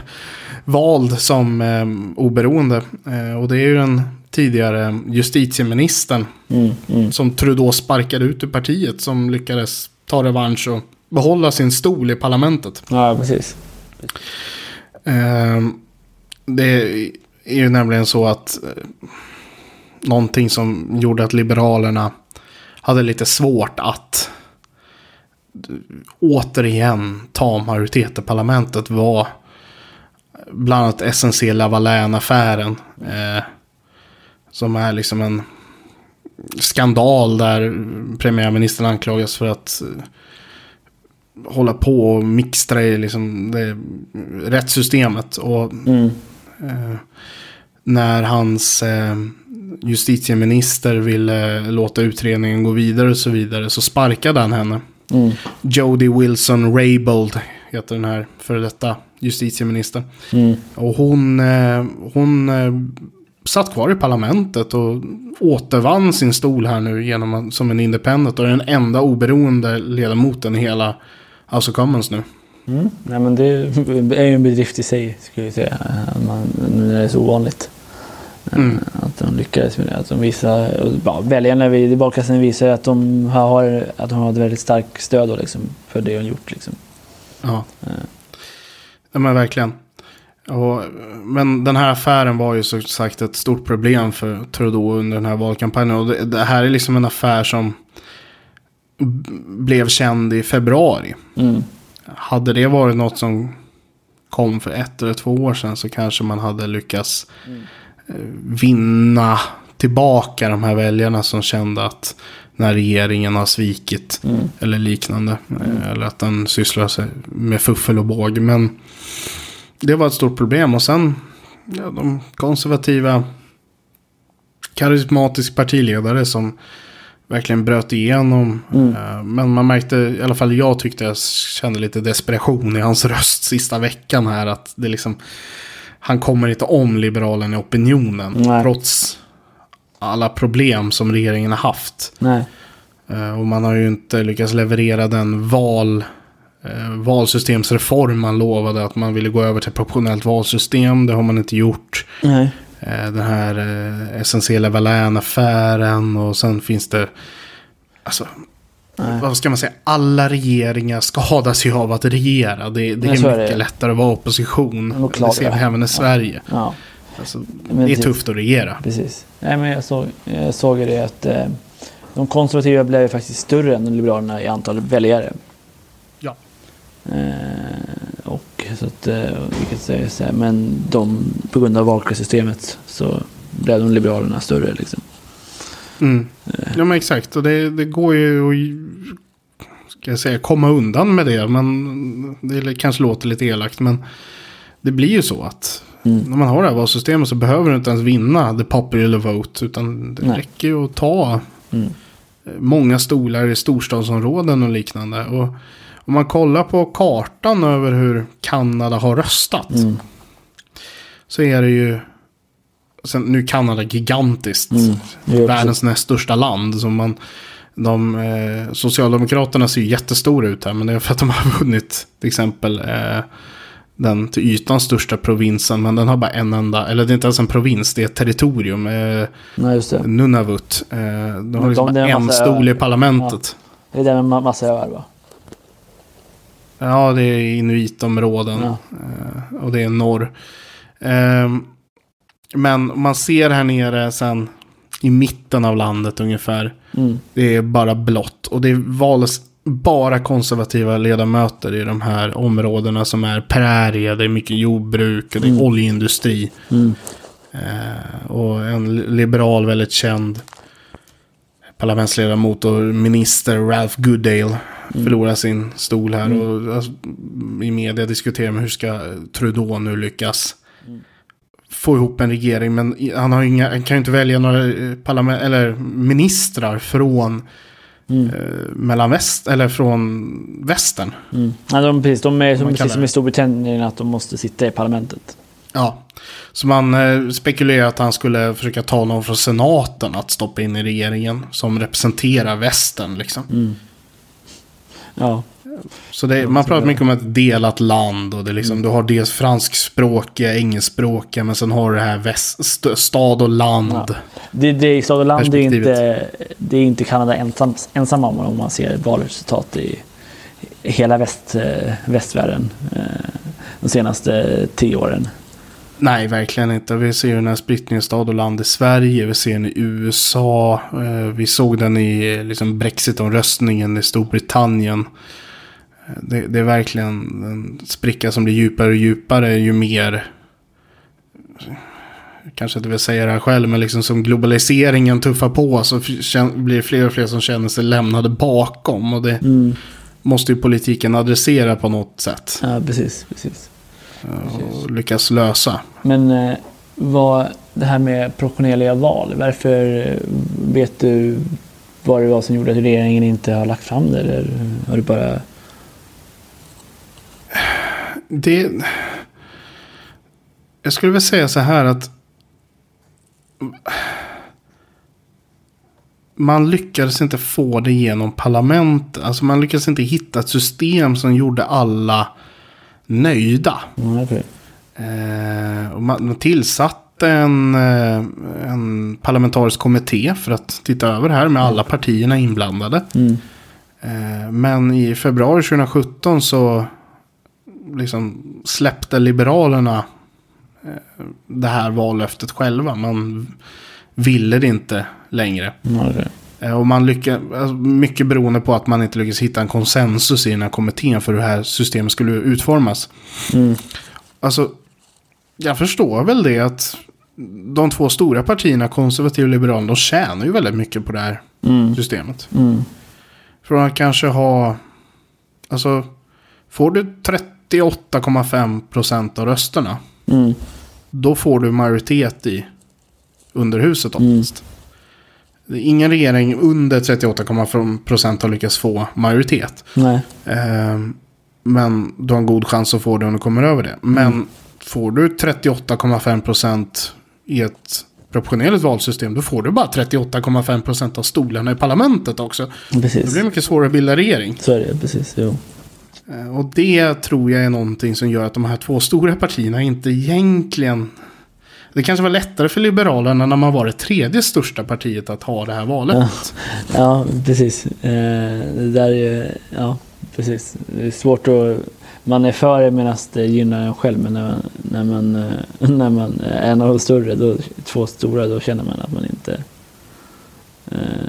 vald som eh, oberoende. Eh, och det är ju den tidigare justitieministern Mm, mm. som Trudeau sparkade ut ur partiet som lyckades ta revansch och behålla sin stol i parlamentet. Ja, precis. Eh, det är ju nämligen så att eh, någonting som gjorde att Liberalerna hade lite svårt att återigen ta majoritet i parlamentet var bland annat SNC Lavalin-affären. Eh, som är liksom en skandal där premiärministern anklagas för att eh, hålla på och mixtra i liksom det rättssystemet. Och Mm. eh, när hans eh, justitieminister ville låta utredningen gå vidare och så vidare så sparkade han henne. Mm. Jody Wilson Raybould heter den här före detta justitieministern. Mm. Och hon, eh, hon eh, satt kvar i parlamentet och återvann sin stol här nu genom som en independent och är den enda oberoende ledamoten i hela House of Commons nu. Mm. Nej, men det är ju en bedrift i sig, skulle jag säga. Man, nu när det är så ovanligt. Mm. Att de lyckades med det. Att de visar, ja, väljarna i valkretsen visar att de har, att de har ett väldigt starkt stöd då, liksom, för det de gjort. Liksom. Ja. ja men verkligen. Och, men den här affären var ju som sagt ett stort problem för Trudeau under den här valkampanjen. Och det, det här är liksom en affär som blev känd i februari. Mm. Hade det varit något som kom för ett eller två år sedan så kanske man hade lyckats eh, vinna tillbaka de här väljarna som kände att när regeringen har svikit Mm. eller liknande. eh, Eller att den sysslar sig med fuffel och båg. Men det var ett stort problem. Och sen ja, de konservativa karismatisk partiledare som verkligen bröt igenom. Mm. Eh, Men man märkte, i alla fall jag tyckte jag kände lite desperation i hans röst sista veckan här. Att det liksom, han kommer inte om liberalen i opinionen. Nej. Trots alla problem som regeringen har haft. Nej. Eh, Och man har ju inte lyckats leverera den val, eh, valsystemsreform man lovade. Att man ville gå över till proportionellt valsystem. Det har man inte gjort. Nej. Eh, Den här eh, SNC Lavalin-affären och sen finns det... Alltså, Nej. vad ska man säga? Alla regeringar skadas ju av att regera. Det, det är mycket det. lättare att vara opposition. Det ser vi även i Sverige. Ja, Alltså, Men det är precis. tufft att regera. precis. Nej, men jag såg, jag såg det att eh, de konservativa blev ju faktiskt större än Liberalerna i antal väljare. Ja. Eh, och så att, eh, vilket är så här, men de, på grund av valkretssystemet så blev de Liberalerna större. Liksom. Mm. Ja men exakt. Och det, det går ju att ska jag säga, komma undan med det. Men det kanske låter lite elakt. Men det blir ju så att Mm. när man har det här valsystemet så behöver du inte ens vinna the popular vote. Utan det Nej. räcker ju att ta Mm. många stolar i storstadsområden och liknande. Och om man kollar på kartan över hur Kanada har röstat. Mm. Så är det ju... Sen, nu är Kanada gigantiskt. Mm. Är Världens näst största land. Så man, de, eh, Socialdemokraterna ser ju jättestora ut här. Men det är för att de har vunnit till exempel eh, den till ytan största provinsen. Men den har bara en enda, eller det är inte ens en provins, det är ett territorium. Eh, Nej, just det. Nunavut. Eh, de har de- liksom är en massa stol i parlamentet. Det är där med ma- massa öar va? Ja, det är inuitområden. Ja. Eh, och det är norr. Ehm, men man ser här nere sen i mitten av landet ungefär. Mm. Det är bara blått. Och det valdes bara konservativa ledamöter i de här områdena som är prärie. Det är mycket jordbruk och det är Mm. oljeindustri. Mm. Eh, och en liberal väldigt känd parlamentsledamot och minister Ralph Goodale förlorar sin stol här. Mm. Och alltså, i media diskuterar man hur ska Trudeau nu lyckas Mm. Få ihop en regering. Men han, har inga, han kan ju inte välja några eh, parlament, eller ministrar från Mm. eh, mellan väst, eller från västern. Mm. Ja, de, precis, de är som, precis som i Storbritannien att de måste sitta i parlamentet. Ja. Så man eh, spekulerar att han skulle försöka ta någon från senaten att stoppa in i regeringen. Som representerar västern liksom. Mm. Ja, Så det, man pratar mycket om ett delat land. Och det liksom, Mm. Du har dels franskspråkiga, engelskspråkiga. Men sen har du det här väst, st- stad och land. Ja. det, det stad och land är, inte, det är inte Kanada ensam, ensam om om man ser valresultat i, hela väst, eh, västvärlden eh, de senaste tio åren. Nej, verkligen inte. Vi ser den här splittringen stad och land i Sverige. Vi ser den i USA. Eh, vi såg den i liksom, Brexit-omröstningen i Storbritannien. Eh, det, det, är verkligen en spricka som blir djupare och djupare ju mer... Kanske inte vill säga det här själv, men liksom som globaliseringen tuffar på så blir det fler och fler som känner sig lämnade bakom. Och det mm. måste ju politiken adressera på något sätt. Ja, precis. precis och lyckas lösa. Men eh, vad, det här med proportionerliga val, varför eh, vet du vad det var som gjorde att regeringen inte har lagt fram det? Eller har du bara... Det... Jag skulle väl säga så här att... Man lyckades inte få det genom parlamentet. Alltså man lyckades inte hitta ett system som gjorde alla nöjda. Mm, okay. eh, och man tillsatte en, eh, en parlamentarisk kommitté för att titta över det här med alla partierna inblandade. Mm. Eh, men i februari 2017 så liksom släppte Liberalerna eh, det här vallöftet själva. Man ville det inte längre. Okay. Eh, och man lyckas, alltså, mycket beroende på att man inte lyckas hitta en konsensus i den här kommittén för hur det här systemet skulle utformas. Mm. Alltså, jag förstår väl det att de två stora partierna, konservativa och liberala, de tjänar ju väldigt mycket på det här mm. systemet. Mm. Från att kanske ha, alltså, får du 38,5 procent av rösterna, mm. då får du majoritet i underhuset oftast. Mm. Ingen regering under 38,5 procent har lyckats få majoritet. Nej. Eh, men du har en god chans att få det om du kommer över det. Men mm. får du 38,5 procent i ett proportionerligt valsystem, då får du bara 38,5 procent av stolarna i parlamentet också. Precis. Det blir mycket svårare att bilda regering. Så är det, precis. Jo. Eh, och det tror jag är någonting som gör att de här två stora partierna inte egentligen det kanske var lättare för Liberalerna när man var det tredje största partiet att ha det här valet. Ja, ja precis. Eh, det där är ja, precis. Det är svårt att... Man är för det medan det gynnar en själv. Men när man, när man, eh, när man är en av de större, då, två stora, då känner man att man inte...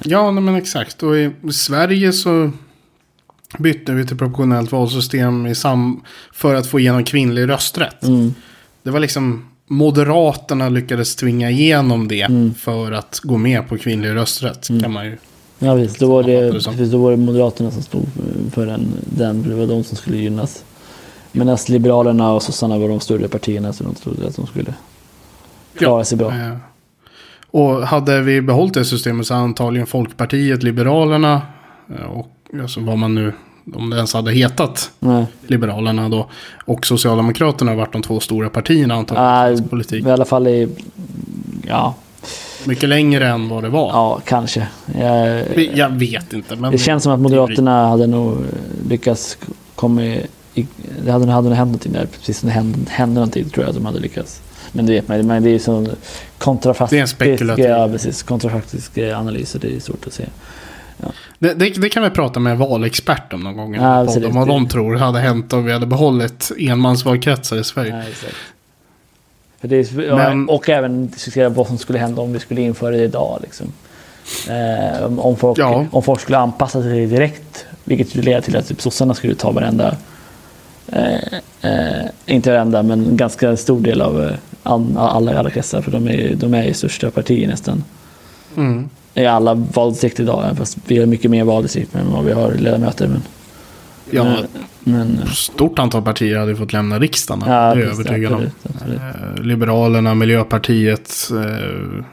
Ja, men exakt. Och i Sverige så bytte vi till proportionellt valsystem i sam för att få igenom kvinnlig rösträtt. Mm. Det var liksom Moderaterna lyckades tvinga igenom det mm. för att gå med på kvinnlig rösträtt. Mm. Kan man ju ja, visst. Då var, det, precis, då var det Moderaterna som stod för den, den. Det var de som skulle gynnas. Medan Liberalerna och sossarna var de större partierna så de trodde att de skulle klara ja, sig bra. Eh, och hade vi behållit det systemet så antagligen Folkpartiet, Liberalerna eh, och alltså vad man nu om det ens hade hetat Nej. Liberalerna då. Och Socialdemokraterna har varit de två stora partierna antagligen. Äh, politik. I alla fall i, ja. Mycket längre än vad det var. Ja, kanske. Jag, jag vet inte. Men det känns som att Moderaterna hade nog lyckats komma i, det hade, hade nog hänt någonting där. Precis som det hände, hände någonting tror jag att de hade lyckats. Men det vet man men det är ju sån kontrafaktisk, det är en spekulativ. Ja, precis, kontrafaktisk analys och det är svårt att se. Det, det, det, kan vi prata med valexpert om någon gång. Ja, om vad de tror hade hänt om vi hade behållit enmansvalkretsar i Sverige. Ja, är, Men, och även diskutera vad som skulle hända om vi skulle införa det idag. Liksom. Eh, om, folk, ja. om folk skulle anpassa sig direkt. Vilket skulle leda till att typ, sossarna skulle ta varenda, eh, eh, inte varenda, men ganska stor del av eh, alla, alla kretsar. För de är, de är ju största partier nästan. Mm i alla valdistrikt idag. Fast vi har mycket mer valdistrikt än vad vi har ledamöter. Men, ja, men, men, stort antal partier hade fått lämna riksdagen. Ja, det är jag övertygad om. Eh, Liberalerna, Miljöpartiet, eh,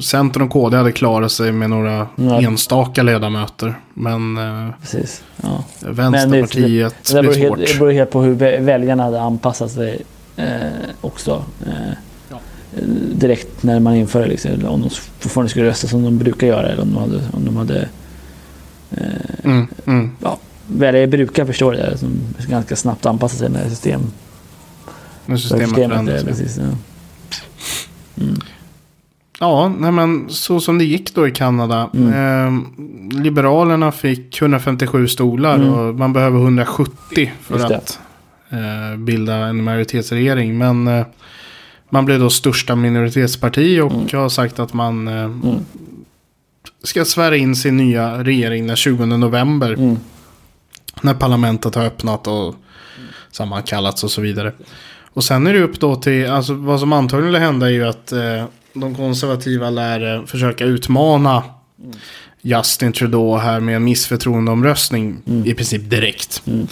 Centern och KD hade klarat sig med några ja. enstaka ledamöter. Men eh, Precis, ja. Vänsterpartiet men det, det, det, beror helt, det beror helt på hur väljarna hade anpassat sig eh, också. Eh, direkt när man inför det. Liksom, om de fortfarande skulle rösta som de brukar göra eller om de hade... Om de hade eh, mm, mm. Ja, väljare brukar förstå det som ganska snabbt anpassa sig när system, när systemet, systemet förändras. Precis, ja. Mm. Ja, nej men så som det gick då i Kanada. Mm. Eh, Liberalerna fick 157 stolar mm. och man behöver 170 för att eh, bilda en majoritetsregering. Men eh, man blev då största minoritetsparti och har sagt att man eh, Mm. ska svära in sin nya regering den 20 november. Mm. När parlamentet har öppnat och sammankallats och så vidare. Och sen är det upp då till, alltså vad som antagligen lär hända är ju att eh, de konservativa lär eh, försöka utmana Justin Trudeau här med en missförtroendeomröstning i princip direkt. Mm.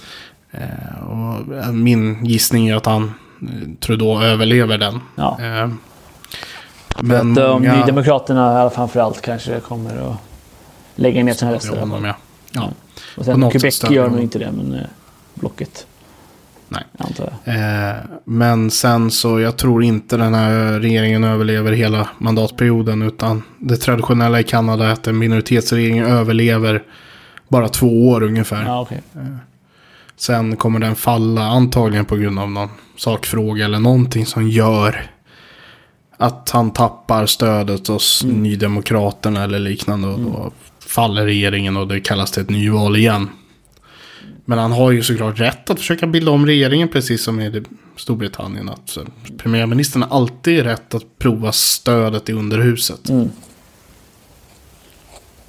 Eh, och min gissning är att han, Trudeau, överlever den. Ja. Eh, Men men att, om många... Nydemokraterna i alla fall framför kanske kommer att lägga ner sina röster. honom, ja. ja. Och På sen Quebec gör nog inte det, men eh, blocket. Nej. Antar jag. Eh, men sen så, jag tror inte den här regeringen överlever hela mandatperioden. Utan det traditionella i Kanada är att en minoritetsregering överlever bara två år ungefär. Ja, okej. Sen kommer den falla antagligen på grund av någon sakfråga eller någonting som gör att han tappar stödet hos Nydemokraterna eller liknande. Och då faller regeringen och det kallas till ett nyval igen. Men han har ju såklart rätt att försöka bilda om regeringen precis som i Storbritannien. Att så, premiärministern har alltid rätt att prova stödet i underhuset. Mm.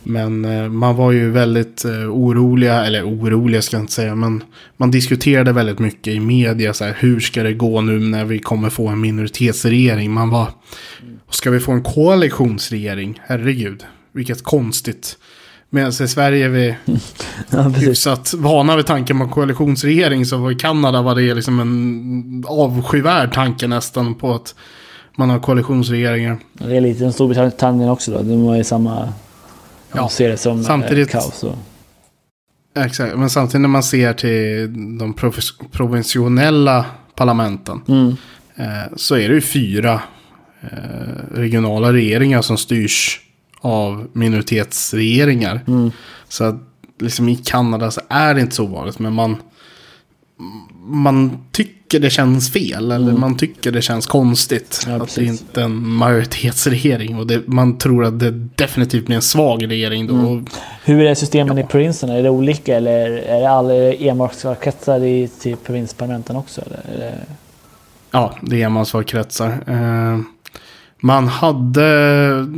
Men eh, man var ju väldigt eh, oroliga, eller oroliga ska jag inte säga, men man diskuterade väldigt mycket i media så här, hur ska det gå nu när vi kommer få en minoritetsregering? Man var, ska vi få en koalitionsregering? Herregud, vilket konstigt. Medan i Sverige är vi Ja, hyfsat vana vid tanken på koalitionsregering, så i Kanada var det liksom en avskyvärd tanke nästan på att man har koalitionsregeringar. Det är lite som Storbritannien också då. De var ju samma... Ja, Ja, ser det som samtidigt- samtidigt, kaos. Och, Exakt, men samtidigt när man ser till de provintionella parlamenten mm. eh, så är det ju fyra eh, regionala regeringar som styrs av minoritetsregeringar. Mm. Så att liksom i Kanada så är det inte så vanligt, men man, man tycker det känns fel, eller man tycker det känns konstigt. Mm. Ja, att det precis. inte är en majoritetsregering. Och det, man tror att det definitivt blir en svag regering då. Mm. Hur är systemen i provinserna? Är det olika eller är det alla enmansvalkretsar i till provinsparlamenten också? Eller? Det... Ja, det är enmansvalkretsar. Eh, man hade,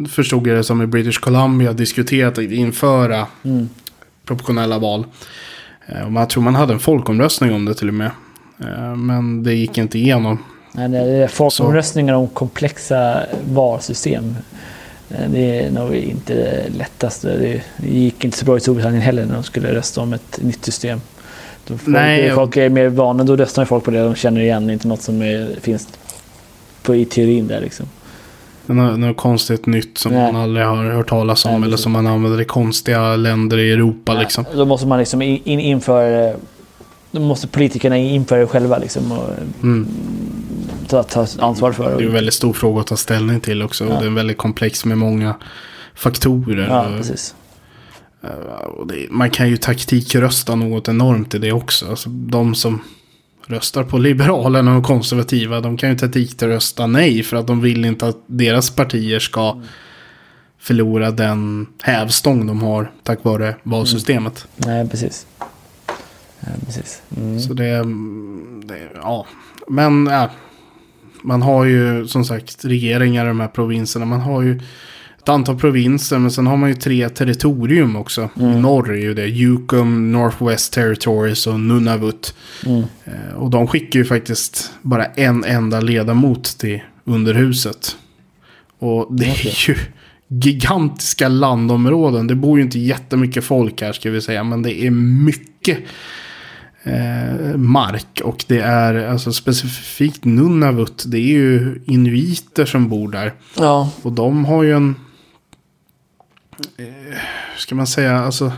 förstod jag det som i British Columbia, diskuterat att införa Mm. proportionella val. Eh, jag tror man hade en folkomröstning om det till och med. Eh, men det gick inte igenom. Nej, det är folkomröstningar om komplexa valsystem. Eh, Det är nog inte det lättaste. Det det gick inte så bra i Storbritannien heller när de skulle rösta om ett nytt system. Folk, Nej, folk är mer vana, då röstar folk på det de känner igen, inte något som är, finns på, i teorin där liksom. Det är Något, något konstigt nytt som Nej. man aldrig har hört talas om. Nej, eller som man använder i konstiga länder i Europa liksom. Då måste man liksom in, in, införa... Då måste politikerna införa det själva liksom och Mm. ta, ta ansvar för Det är en väldigt stor fråga att ta ställning till också. Ja. Och det är väldigt komplex med många faktorer. Ja, Och- precis. Eh, Och det, man kan ju taktikrösta något enormt i det också. Alltså, de som röstar på Liberalerna och konservativa, de kan ju taktikrösta nej för att de vill inte att deras partier ska förlora den hävstång de har tack vare valsystemet. Nej, precis. Precis. Mm. Så det, det, ja. Men ja, man har ju som sagt regeringar i de här provinserna. Man har ju ett antal provinser, men sen har man ju tre territorium också. I norr är ju det Yukon, Northwest Territories och Nunavut. Mm. Eh, Och de skickar ju faktiskt bara en enda ledamot till underhuset. Och det är ju gigantiska landområden. Det bor ju inte jättemycket folk här ska vi säga. Men det är mycket eh, mark. Och det är alltså specifikt Nunavut. Det är ju inuiter som bor där. Ja, Och de har ju en... Eh, ska man säga, alltså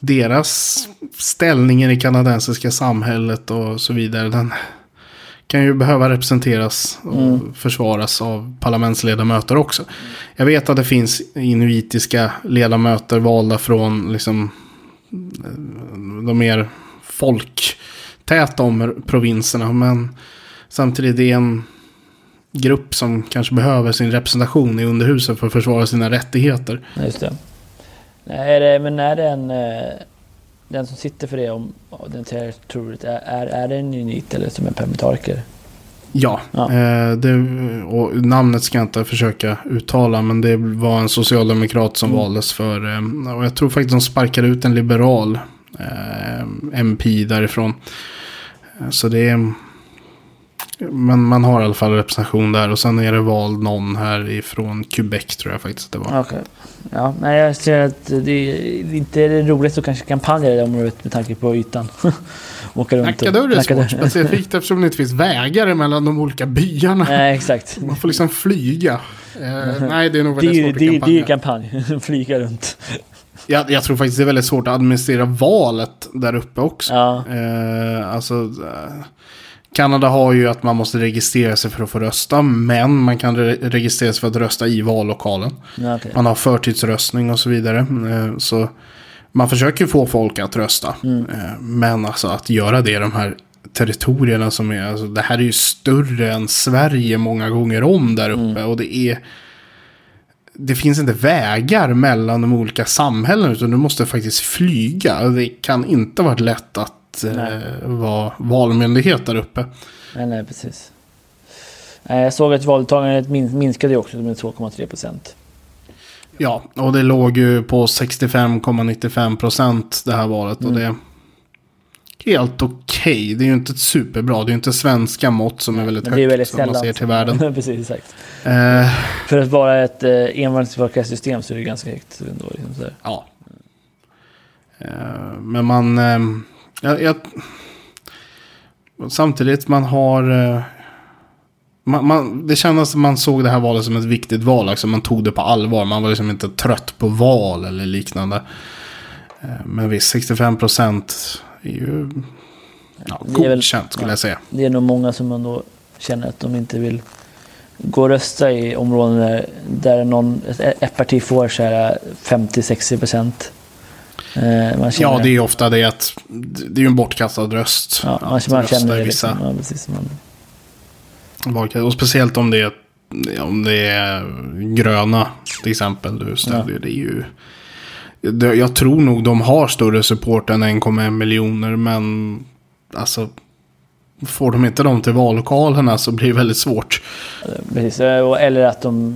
deras ställning i det kanadensiska samhället och så vidare. Den kan ju behöva representeras och försvaras av parlamentsledamöter också. Jag vet att det finns inuitiska ledamöter valda från liksom eh, de mer folktäta om provinserna. Men samtidigt är det en grupp som kanske behöver sin representation i underhuset för att försvara sina rättigheter. Just det. Nej, Är det men är det en... eh, Den som sitter för det, om den territoriet, är, är, är det en unit eller som en parlamentariker? Ja, Ja. Eh, det, och namnet ska jag inte försöka uttala, men det var en socialdemokrat som Mm. valdes för, eh, och jag tror faktiskt de sparkade ut en liberal MP därifrån. Eh, Så det är, men man har i alla fall representation där och sen är det vald någon här ifrån Quebec tror jag faktiskt det var. Okej. Ja, nej, jag ser att det är inte det roligaste att kanske kampanja i det området med tanke på ytan. Åka runt Knacka dörr är svårt, specifikt eftersom det inte finns vägar mellan de olika byarna. Nej, exakt. Man får liksom flyga. Eh, nej, det är nog är väldigt svårt att det, är- det är ju kampanja. kampanj. Flyga runt. Jag, jag tror faktiskt det är väldigt svårt att administrera valet där uppe också. Ja, Eh, alltså, eh, Kanada har ju att man måste registrera sig för att få rösta, men man kan re- registrera sig för att rösta i vallokalen. ja okej. Man har förtidsröstning och så vidare. Eh, så man försöker få folk att rösta. Mm. Eh, men alltså att göra det i de här territorierna som är, alltså det här är ju större än Sverige många gånger om där uppe. Mm. Och det är, det finns inte vägar mellan de olika samhällena utan du måste faktiskt flyga. Det kan inte varit lätt att eh, vara valmyndighet där uppe. Nej, nej, precis. Jag såg att valdeltagandet min- minskade också med 2,3 procent. Ja, och det låg ju på 65,95 procent det här valet. Och Mm. det är helt okej. Det är ju inte ett superbra. Det är ju inte svenska mått som är väldigt Men det är högt väldigt som man sällan. ser till världen. precis, exakt. Eh, För att vara ett eh, envalsfolkrättssystem så är det ganska högt ändå. Liksom, så ja. Eh, men man... Eh, jag, jag, samtidigt man har... Man, man, det kändes som man såg det här valet som ett viktigt val. Alltså man tog det på allvar. Man var liksom inte trött på val eller liknande. Men visst, 65 procent är ju ja, Det är väl- godkänt skulle ja. jag säga. Det är nog många som ändå känner att de inte vill gå och rösta i områden där, där någon, ett, parti får så här 50-60 procent. Eh, Ja, det är ju ofta det att det är ju en bortkastad röst. ja, man, att man känner det. vissa Liksom. Ja, precis, man. Och speciellt om det är, om det är gröna till exempel. Du stödjer. Det är ju, jag tror nog de har större support än 1,1 miljoner. Men alltså får de inte dem till vallokalerna så blir det väldigt svårt. precis. Och- Eller att de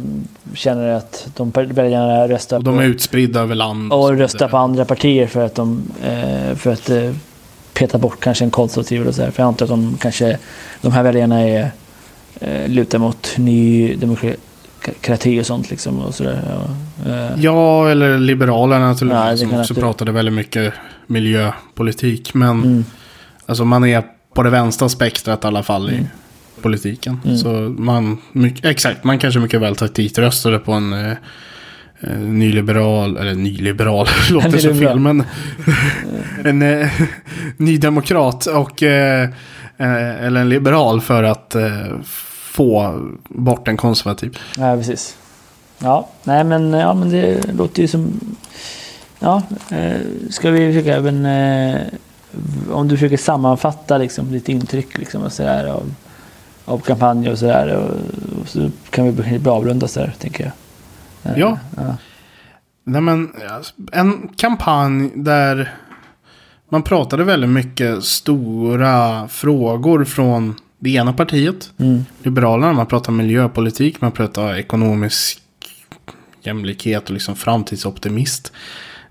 känner att de väljarna röstar Och de på, är utspridda över land. och röstar på andra partier för att de eh, för att eh, peta bort kanske en konservativ eller så här. För jag antar att de kanske de här väljarna är eh, lutar mot ny demokrati och sånt liksom och sådär. Ja, eh, Ja, eller Liberalerna Ja, naturligtvis. det som också pratade väldigt mycket miljöpolitik. Men mm, alltså man är på det vänstra spektrat i alla fall i Mm. politiken. Mm. Så man, mycket, exakt, man kanske mycket väl taktikröstade på en eh, eh, nyliberal, eller nyliberal, låter Nyliberal. fel, men en eh, nydemokrat och, eh, eller en liberal för att få bort en konservativ. ja, precis. Ja, nej men, ja, men det låter ju som... Ja, eh, ska vi försöka även... Eh, om du försöker sammanfatta liksom, ditt intryck liksom, och sådär, av, av kampanjer och sådär. Och, och så kan vi börja avrunda sådär, tänker jag. Eh, Ja. ja. Nej, men, en kampanj där man pratade väldigt mycket stora frågor från det ena partiet. Mm, Liberalerna, man pratar miljöpolitik, man pratar ekonomisk jämlikhet och liksom framtidsoptimist.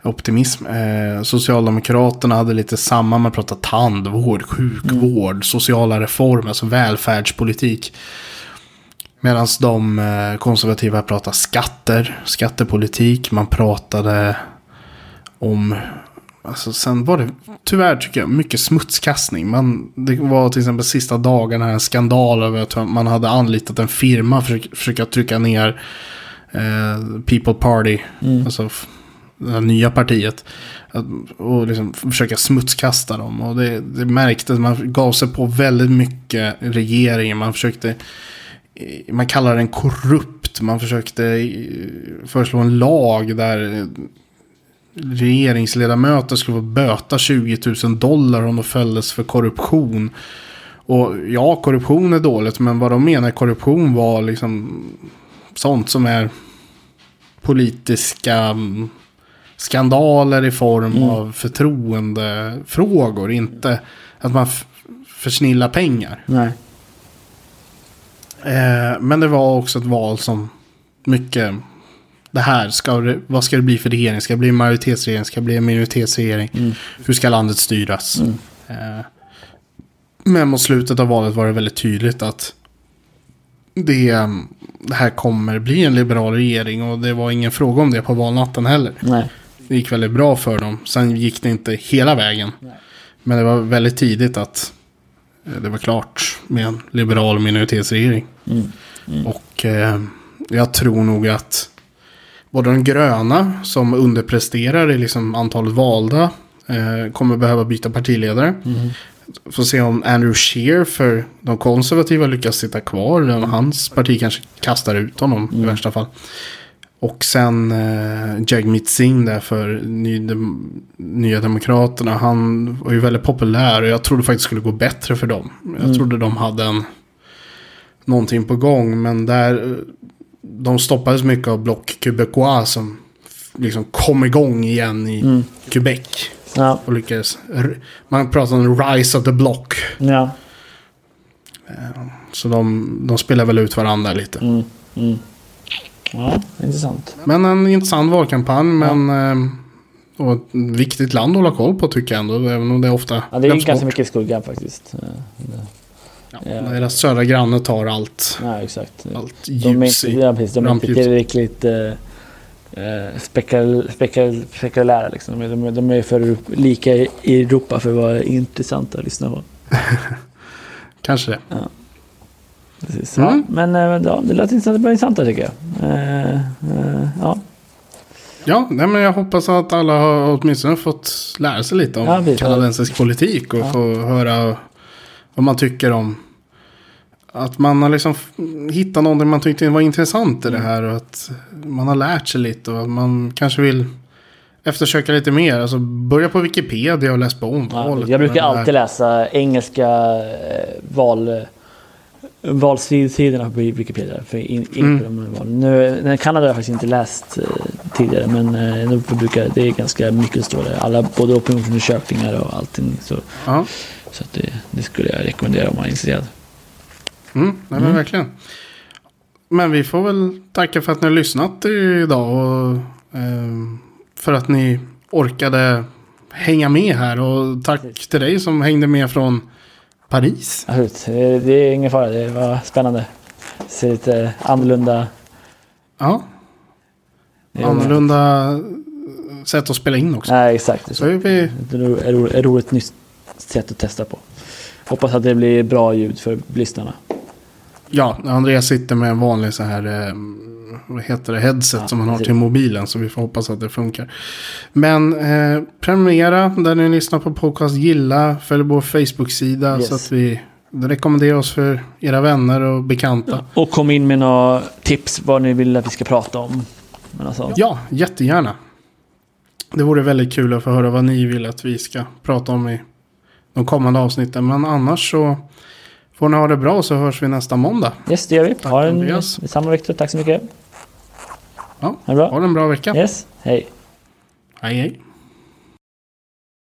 Optimism. Eh, Socialdemokraterna hade lite samma, man pratar tandvård, sjukvård, sociala reformer, alltså välfärdspolitik. Medan de eh, konservativa pratar skatter, skattepolitik, man pratade om Alltså sen var det tyvärr tycker jag mycket smutskastning. Man, det var till exempel sista dagarna en skandal över att man hade anlitat en firma för att försöka trycka ner eh, People Party. mm, Alltså det nya partiet. Och liksom försöka smutskasta dem. Och det, det märktes, man gav sig på väldigt mycket regeringen. Man försökte, eh, man kallar den korrupt. Man försökte eh, föreslå en lag där eh, regeringsledamöter skulle få böta 20 000 dollar om de fälldes för korruption. Och ja, korruption är dåligt, men vad de menar korruption var liksom sånt som är politiska mm, skandaler i form Mm. av förtroendefrågor. Inte att man försnillar pengar. nej. Eh, men det var också ett val som mycket... Det här, ska det, vad ska det bli för regering? Ska det bli en majoritetsregering? Ska det bli en minoritetsregering? Mm. Hur ska landet styras? Mm. Eh, men mot slutet av valet var det väldigt tydligt att det, det här kommer bli en liberal regering och det var ingen fråga om det på valnatten heller. Nej. Det gick väldigt bra för dem. Sen gick det inte hela vägen. Nej. Men det var väldigt tidigt att eh, det var klart med en liberal minoritetsregering. Mm. Mm. Och eh, jag tror nog att både de gröna som underpresterar i liksom antalet valda eh, kommer behöva byta partiledare. Mm. Får se om Andrew Scheer för de konservativa lyckas sitta kvar. Hans parti kanske kastar ut honom i Mm. värsta fall. Och sen eh, Jagmeet Singh där för Ny Dem- Nya Demokraterna. Han var ju väldigt populär och jag trodde faktiskt skulle gå bättre för dem. Jag Mm. trodde de hade en, någonting på gång. Men där, de stoppades mycket av Bloc Québécois som liksom kom igång igen i Mm. Quebec. Ja. Och lyckades, man pratar om rise of the block. Ja. Så de, de spelar väl ut varandra lite. Mm. Mm. Ja, intressant. Men en intressant valkampanj. Men, eh, och ett viktigt land att hålla koll på tycker jag ändå. Även om det ofta Ja, det är ganska mycket skugga faktiskt. Eh, det- Ja, Ja. Deras södra granne tar allt, Ja, exakt. allt De är ljus inte, i. ja, precis, de är inte tillräckligt eh, eh, spekul, spekul, spekulära. Liksom. De, är, de, de är för lika i Europa för att vara intressanta att lyssna på. Kanske det. Precis. Mm. Ja, men eh, ja, det lät intressant, tycker jag. Eh, eh, ja. Ja, nej, men jag hoppas att alla har åtminstone fått lära sig lite om Ja, kanadensisk politik. Och Ja. få höra vad man tycker om. Att man har liksom hittat någonting man tyckte var intressant i Mm. det här. Och att man har lärt sig lite. Och att man kanske vill eftersöka lite mer. Alltså börja på Wikipedia och läs på om Ja, valet. jag brukar det alltid läsa engelska eh, val, valsidorna på Wikipedia. För in, in Mm. på här valen. Nu, nej, Kanada har jag faktiskt inte läst eh, tidigare. Men eh, brukar, det är ganska mycket står där. Alla, både opinionsundersökningar och allting. Så, Ja, så att det, det skulle jag rekommendera om man är intresserad. Mm, nej, men Mm. verkligen. Men vi får väl tacka för att ni har lyssnat idag. Och ehm, för att ni orkade hänga med här. Och tack till dig som hängde med från Paris. Absolut. Det, det är ingen fara. Det var spännande. Ser lite annorlunda. Ja, det är- annorlunda sätt att spela in också. Nej, exakt. Det är Så är vi, ett ro- ett roligt nytt sätt att testa på. Hoppas att det blir bra ljud för lyssnarna. Ja, Andreas sitter med en vanlig så här, eh, vad heter det, headset Ja, som man har till mobilen. Så vi får hoppas att det funkar. Men eh, prenumerera där ni lyssnar på podcast, gilla, följ vår Facebook-sida Yes. så att vi rekommenderar oss för era vänner och bekanta. Och kom in med några tips vad ni vill att vi ska prata om. Alltså, Ja, jättegärna. Det vore väldigt kul att få höra vad ni vill att vi ska prata om i de kommande avsnitten. Men annars så får ni ha det bra så hörs vi nästa måndag. yes, det gör vi. Ha en, Andreas. detsamma Viktor. Tack så mycket. Ja, Ha det bra. ha en bra vecka. Yes, hej. Hej hej.